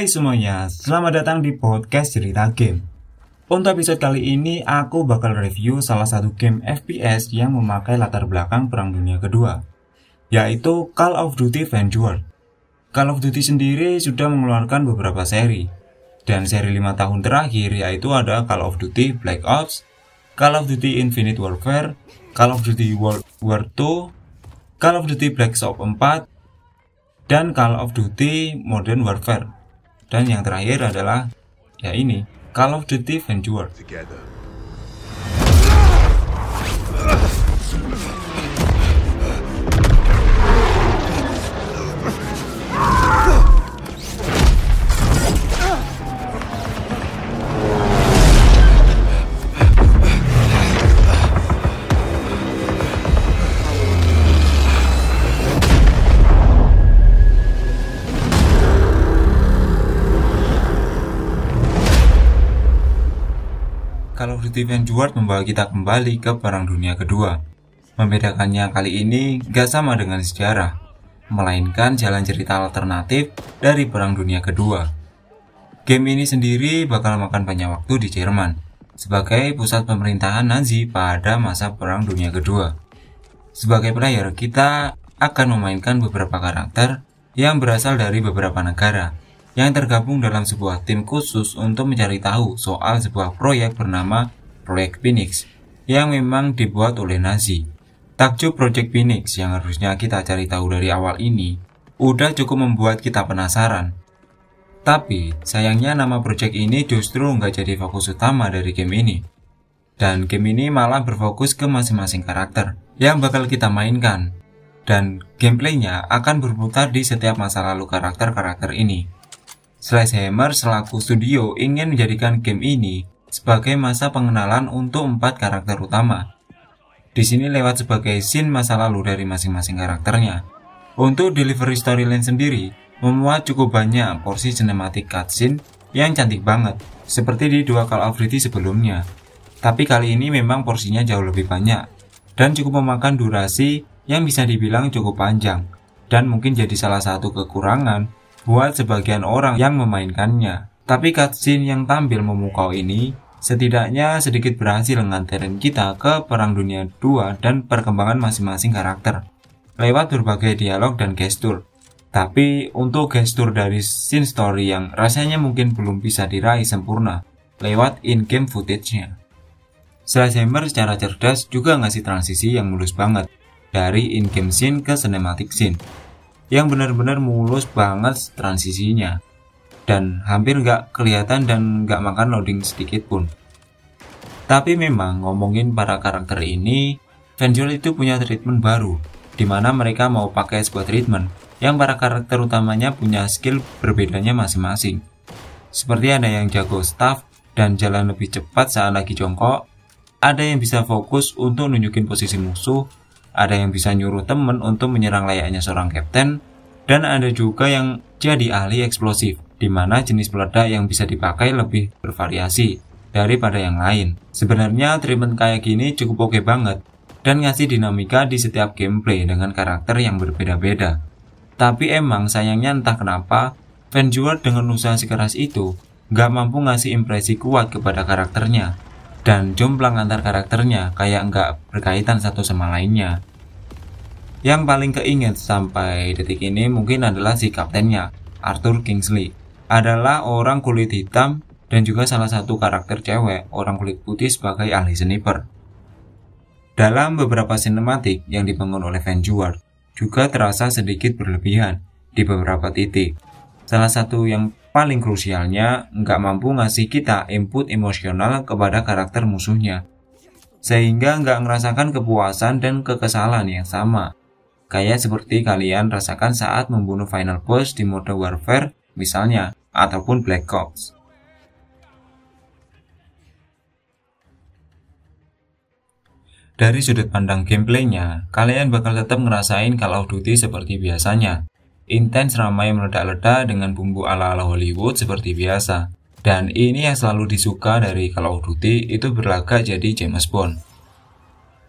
Hai semuanya, selamat datang di podcast cerita game. Untuk episode kali ini, aku bakal review salah satu game FPS yang memakai latar belakang Perang Dunia Kedua, yaitu Call of Duty Vanguard. Call of Duty sendiri sudah mengeluarkan beberapa seri, dan seri 5 tahun terakhir yaitu ada Call of Duty Black Ops, Call of Duty Infinite Warfare, Call of Duty World War II, Call of Duty Black Ops 4, dan Call of Duty Modern Warfare. Dan yang terakhir adalah ya ini, Call of Duty Vanguard. Duty Vanguard membawa kita kembali ke Perang Dunia Kedua. Membedakannya kali ini gak sama dengan sejarah, melainkan jalan cerita alternatif dari Perang Dunia Kedua. Game ini sendiri bakal makan banyak waktu di Jerman, sebagai pusat pemerintahan Nazi pada masa Perang Dunia Kedua. Sebagai player, kita akan memainkan beberapa karakter yang berasal dari beberapa negara, yang tergabung dalam sebuah tim khusus untuk mencari tahu soal sebuah proyek bernama Proyek Phoenix yang memang dibuat oleh Nazi. Takjub Project Phoenix yang harusnya kita cari tahu dari awal ini udah cukup membuat kita penasaran. Tapi sayangnya nama project ini justru nggak jadi fokus utama dari game ini. Dan game ini malah berfokus ke masing-masing karakter yang bakal kita mainkan. Dan gameplaynya akan berputar di setiap masa lalu karakter-karakter ini. Sledgehammer selaku studio ingin menjadikan game ini sebagai masa pengenalan untuk empat karakter utama. Di sini lewat sebagai scene masa lalu dari masing-masing karakternya. Untuk delivery storyline sendiri, memuat cukup banyak porsi cinematic cutscene yang cantik banget, seperti di dua Call of Duty sebelumnya. Tapi kali ini memang porsinya jauh lebih banyak, dan cukup memakan durasi yang bisa dibilang cukup panjang, dan mungkin jadi salah satu kekurangan buat sebagian orang yang memainkannya. Tapi cutscene yang tampil memukau ini setidaknya sedikit berhasil mengantarin kita ke Perang Dunia 2 dan perkembangan masing-masing karakter lewat berbagai dialog dan gestur. Tapi untuk gestur dari scene story yang rasanya mungkin belum bisa diraih sempurna lewat in-game footage-nya. Sledgehammer secara cerdas juga ngasih transisi yang mulus banget dari in-game scene ke cinematic scene yang benar-benar mulus banget transisinya dan hampir nggak kelihatan dan nggak makan loading sedikit pun. Tapi memang ngomongin para karakter ini, Vangelis itu punya treatment baru, di mana mereka mau pakai sebuah treatment yang para karakter utamanya punya skill berbedanya masing-masing. Seperti ada yang jago staff dan jalan lebih cepat saat lagi jongkok, ada yang bisa fokus untuk nunjukin posisi musuh, ada yang bisa nyuruh temen untuk menyerang layaknya seorang kapten, dan ada juga yang jadi ahli eksplosif, di mana jenis peledak yang bisa dipakai lebih bervariasi daripada yang lain. Sebenarnya treatment kayak gini cukup oke banget, dan ngasih dinamika di setiap gameplay dengan karakter yang berbeda-beda. Tapi emang sayangnya entah kenapa, Vanguard dengan usaha sekeras itu nggak mampu ngasih impresi kuat kepada karakternya, dan jomplang antar karakternya kayak nggak berkaitan satu sama lainnya. Yang paling keinget sampai detik ini mungkin adalah si kaptennya, Arthur Kingsley. Adalah orang kulit hitam dan juga salah satu karakter cewek, orang kulit putih sebagai ahli sniper. Dalam beberapa sinematik yang dibangun oleh Vanguard, juga terasa sedikit berlebihan di beberapa titik. Salah satu yang paling krusialnya nggak mampu ngasih kita input emosional kepada karakter musuhnya. Sehingga nggak ngerasakan kepuasan dan kekesalan yang sama kayak seperti kalian rasakan saat membunuh final boss di mode warfare misalnya, ataupun Black Ops. Dari sudut pandang gameplaynya, kalian bakal tetap ngerasain Call of Duty seperti biasanya. Intens ramai meledak-ledak dengan bumbu ala-ala Hollywood seperti biasa. Dan ini yang selalu disuka dari Call of Duty itu berlagak jadi James Bond.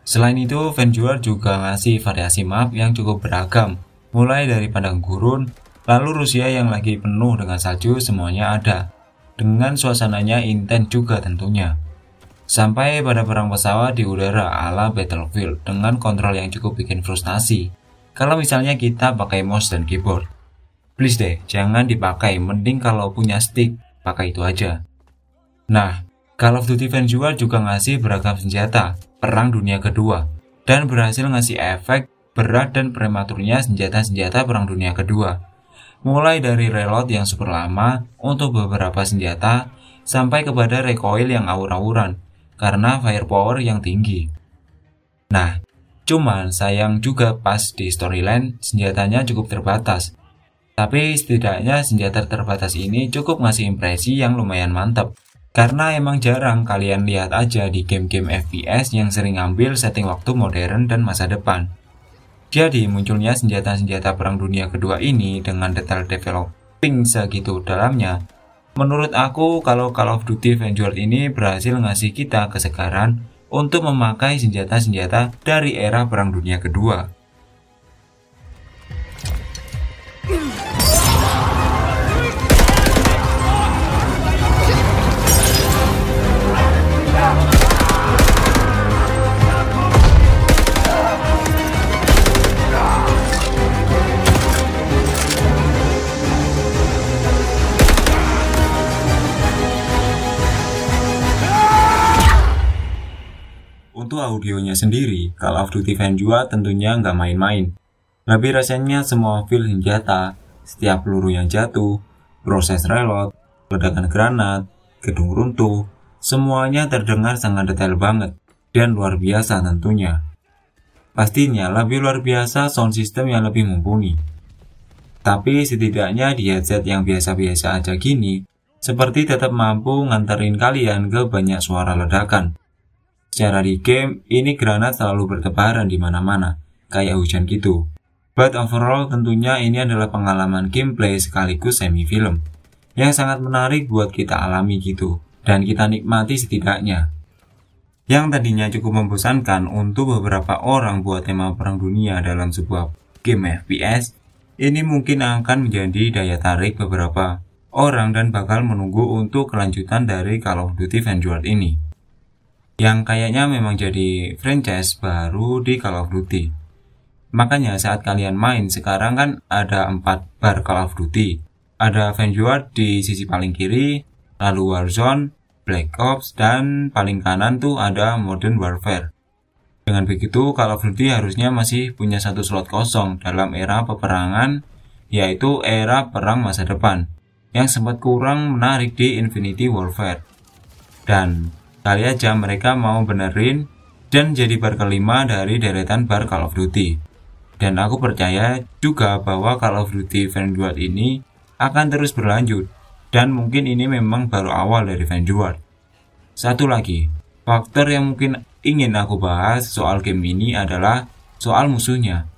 Selain itu, Vanguard juga ngasih variasi map yang cukup beragam, mulai dari padang gurun, Lalu Rusia yang lagi penuh dengan salju semuanya ada. Dengan suasananya intens juga tentunya. Sampai pada perang pesawat di udara ala Battlefield dengan kontrol yang cukup bikin frustasi. Kalau misalnya kita pakai mouse dan keyboard. Please deh, jangan dipakai, mending kalau punya stick, pakai itu aja. Nah, Call of Duty Vanguard juga ngasih beragam senjata, perang dunia kedua, dan berhasil ngasih efek berat dan prematurnya senjata-senjata perang dunia kedua mulai dari reload yang super lama untuk beberapa senjata sampai kepada recoil yang awur-awuran karena firepower yang tinggi. Nah, cuman sayang juga pas di storyline senjatanya cukup terbatas. Tapi setidaknya senjata terbatas ini cukup ngasih impresi yang lumayan mantap. Karena emang jarang kalian lihat aja di game-game FPS yang sering ambil setting waktu modern dan masa depan. Jadi munculnya senjata-senjata perang dunia kedua ini dengan detail developing segitu dalamnya, menurut aku kalau Call of Duty Vanguard ini berhasil ngasih kita kesegaran untuk memakai senjata-senjata dari era perang dunia kedua. Untuk audionya sendiri, Call of Duty Vanguard tentunya nggak main-main. Lebih rasanya semua feel senjata, setiap peluru yang jatuh, proses reload, ledakan granat, gedung runtuh, semuanya terdengar sangat detail banget dan luar biasa tentunya. Pastinya lebih luar biasa sound system yang lebih mumpuni. Tapi setidaknya di headset yang biasa-biasa aja gini, seperti tetap mampu nganterin kalian ke banyak suara ledakan. Secara di game, ini granat selalu bertebaran di mana-mana, kayak hujan gitu. But overall tentunya ini adalah pengalaman gameplay sekaligus semi film yang sangat menarik buat kita alami gitu dan kita nikmati setidaknya. Yang tadinya cukup membosankan untuk beberapa orang buat tema perang dunia dalam sebuah game FPS, ini mungkin akan menjadi daya tarik beberapa orang dan bakal menunggu untuk kelanjutan dari Call of Duty Vanguard ini yang kayaknya memang jadi franchise baru di Call of Duty. Makanya saat kalian main sekarang kan ada 4 bar Call of Duty. Ada Vanguard di sisi paling kiri, lalu Warzone, Black Ops, dan paling kanan tuh ada Modern Warfare. Dengan begitu, Call of Duty harusnya masih punya satu slot kosong dalam era peperangan, yaitu era perang masa depan, yang sempat kurang menarik di Infinity Warfare. Dan Kali aja mereka mau benerin dan jadi bar kelima dari deretan bar Call of Duty. Dan aku percaya juga bahwa Call of Duty Vanguard ini akan terus berlanjut dan mungkin ini memang baru awal dari Vanguard. Satu lagi, faktor yang mungkin ingin aku bahas soal game ini adalah soal musuhnya.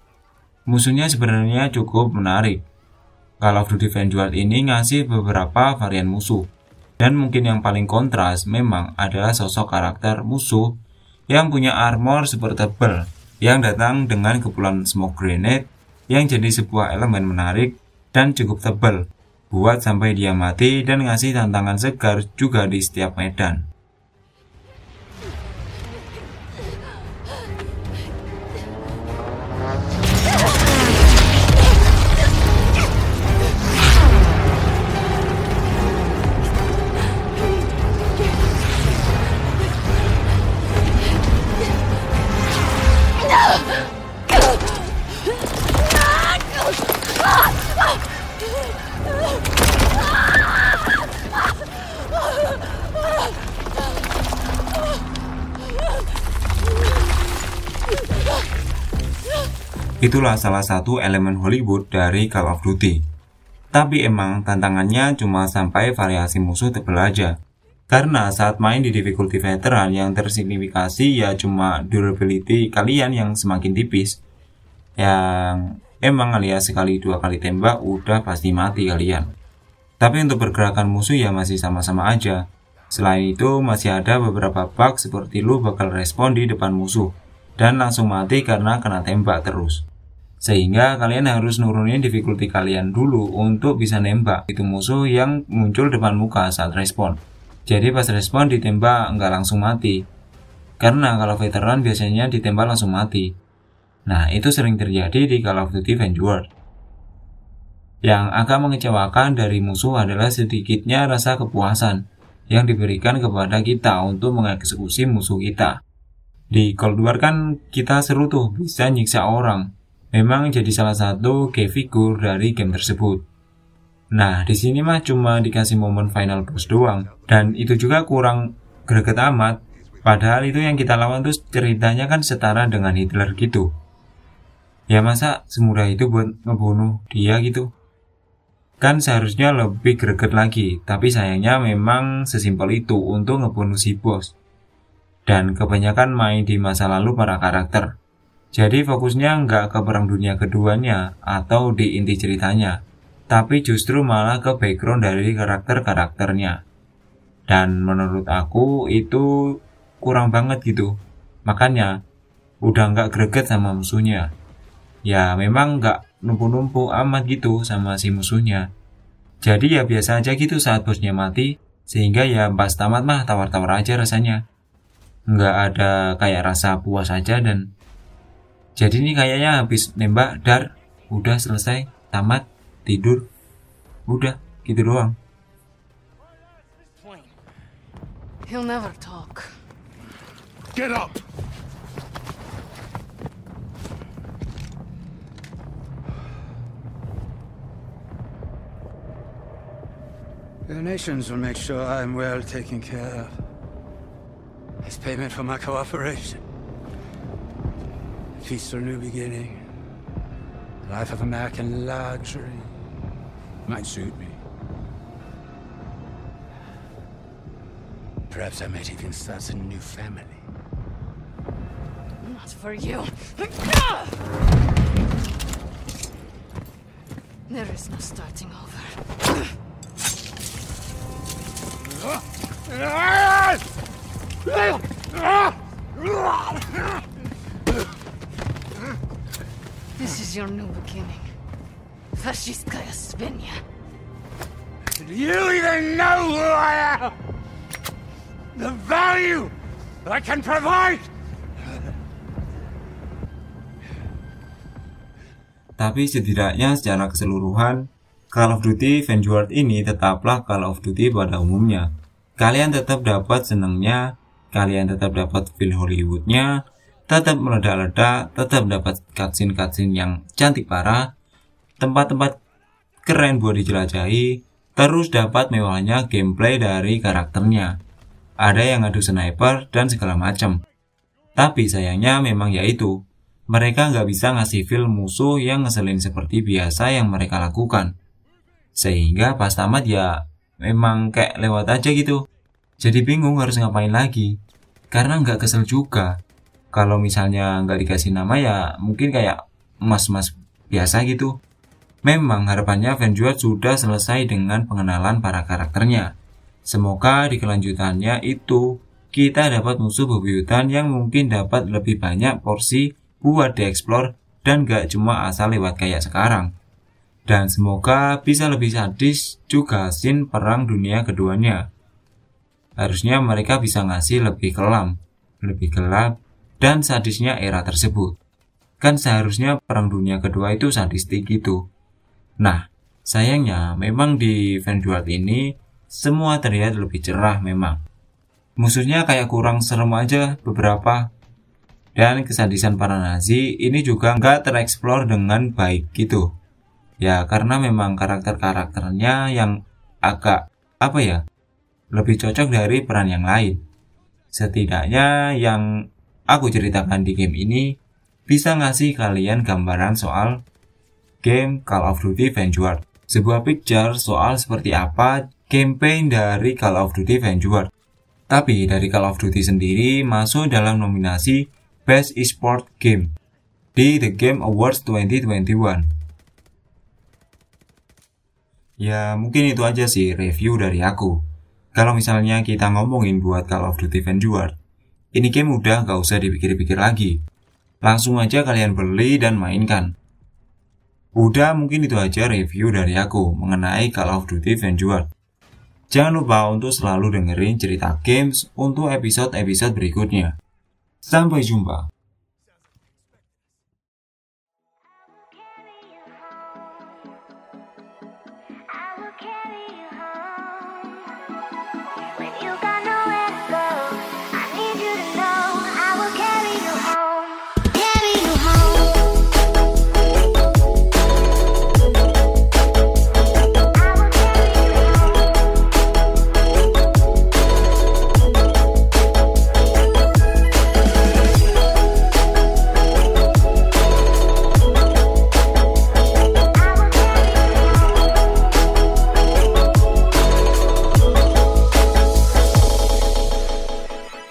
Musuhnya sebenarnya cukup menarik. Call of Duty Vanguard ini ngasih beberapa varian musuh, dan mungkin yang paling kontras memang adalah sosok karakter musuh yang punya armor super tebal yang datang dengan kepulan smoke grenade yang jadi sebuah elemen menarik dan cukup tebal buat sampai dia mati dan ngasih tantangan segar juga di setiap medan. Itulah salah satu elemen Hollywood dari Call of Duty. Tapi emang tantangannya cuma sampai variasi musuh tebel aja. Karena saat main di difficulty veteran yang tersignifikasi ya cuma durability kalian yang semakin tipis. Yang emang alias sekali dua kali tembak udah pasti mati kalian. Tapi untuk pergerakan musuh ya masih sama-sama aja. Selain itu masih ada beberapa bug seperti lu bakal respon di depan musuh dan langsung mati karena kena tembak terus. Sehingga kalian harus nurunin difficulty kalian dulu untuk bisa nembak itu musuh yang muncul depan muka saat respon. Jadi pas respon ditembak nggak langsung mati. Karena kalau veteran biasanya ditembak langsung mati. Nah, itu sering terjadi di Call of Duty Vanguard. Yang agak mengecewakan dari musuh adalah sedikitnya rasa kepuasan yang diberikan kepada kita untuk mengeksekusi musuh kita. Di Cold War kan kita seru tuh bisa nyiksa orang. Memang jadi salah satu key figure dari game tersebut. Nah, di sini mah cuma dikasih momen final boss doang. Dan itu juga kurang greget amat. Padahal itu yang kita lawan tuh ceritanya kan setara dengan Hitler gitu. Ya masa semudah itu buat ngebunuh dia gitu? Kan seharusnya lebih greget lagi, tapi sayangnya memang sesimpel itu untuk ngebunuh si bos. Dan kebanyakan main di masa lalu para karakter. Jadi fokusnya nggak ke perang dunia keduanya atau di inti ceritanya, tapi justru malah ke background dari karakter-karakternya. Dan menurut aku itu kurang banget gitu. Makanya udah nggak greget sama musuhnya. Ya memang nggak numpuk-numpuk amat gitu sama si musuhnya. Jadi ya biasa aja gitu saat bosnya mati, sehingga ya pas tamat mah tawar-tawar aja rasanya. Nggak ada kayak rasa puas aja dan jadi ini kayaknya habis nembak dar, udah selesai, tamat, tidur, udah gitu doang. He'll never talk. Get up! The nations will make sure I'm well taken care of. As payment for my cooperation. A peaceful new beginning. A life of American luxury. Might suit me. Perhaps I might even start a new family. Not for you. There is no starting over. This is your new beginning. Fascistkaya Svinya. Do you even know who I am? The value I can provide? Tapi setidaknya secara keseluruhan, Call of Duty Vanguard ini tetaplah Call of Duty pada umumnya. Kalian tetap dapat senangnya, kalian tetap dapat feel Hollywoodnya, tetap meledak-ledak, tetap dapat cutscene-cutscene yang cantik parah, tempat-tempat keren buat dijelajahi, terus dapat mewahnya gameplay dari karakternya. Ada yang adu sniper dan segala macam. Tapi sayangnya memang yaitu, mereka nggak bisa ngasih feel musuh yang ngeselin seperti biasa yang mereka lakukan. Sehingga pas tamat ya memang kayak lewat aja gitu. Jadi bingung harus ngapain lagi. Karena nggak kesel juga. Kalau misalnya nggak dikasih nama ya mungkin kayak mas-mas biasa gitu. Memang harapannya Vanguard sudah selesai dengan pengenalan para karakternya. Semoga di kelanjutannya itu kita dapat musuh bebuyutan yang mungkin dapat lebih banyak porsi buat dieksplor dan gak cuma asal lewat kayak sekarang. Dan semoga bisa lebih sadis juga scene perang dunia keduanya. Harusnya mereka bisa ngasih lebih kelam, lebih gelap, dan sadisnya era tersebut. Kan seharusnya perang dunia kedua itu sadistik gitu. Nah, sayangnya memang di Vanguard ini semua terlihat lebih cerah memang. Musuhnya kayak kurang serem aja beberapa. Dan kesadisan para Nazi ini juga nggak tereksplor dengan baik gitu. Ya karena memang karakter-karakternya yang agak apa ya lebih cocok dari peran yang lain. Setidaknya yang aku ceritakan di game ini bisa ngasih kalian gambaran soal game Call of Duty Vanguard. Sebuah picture soal seperti apa campaign dari Call of Duty Vanguard. Tapi dari Call of Duty sendiri masuk dalam nominasi Best Esport Game di The Game Awards 2021. Ya mungkin itu aja sih review dari aku. Kalau misalnya kita ngomongin buat Call of Duty Vanguard, ini game udah gak usah dipikir-pikir lagi. Langsung aja kalian beli dan mainkan. Udah mungkin itu aja review dari aku mengenai Call of Duty Vanguard. Jangan lupa untuk selalu dengerin cerita games untuk episode-episode berikutnya. Sampai jumpa.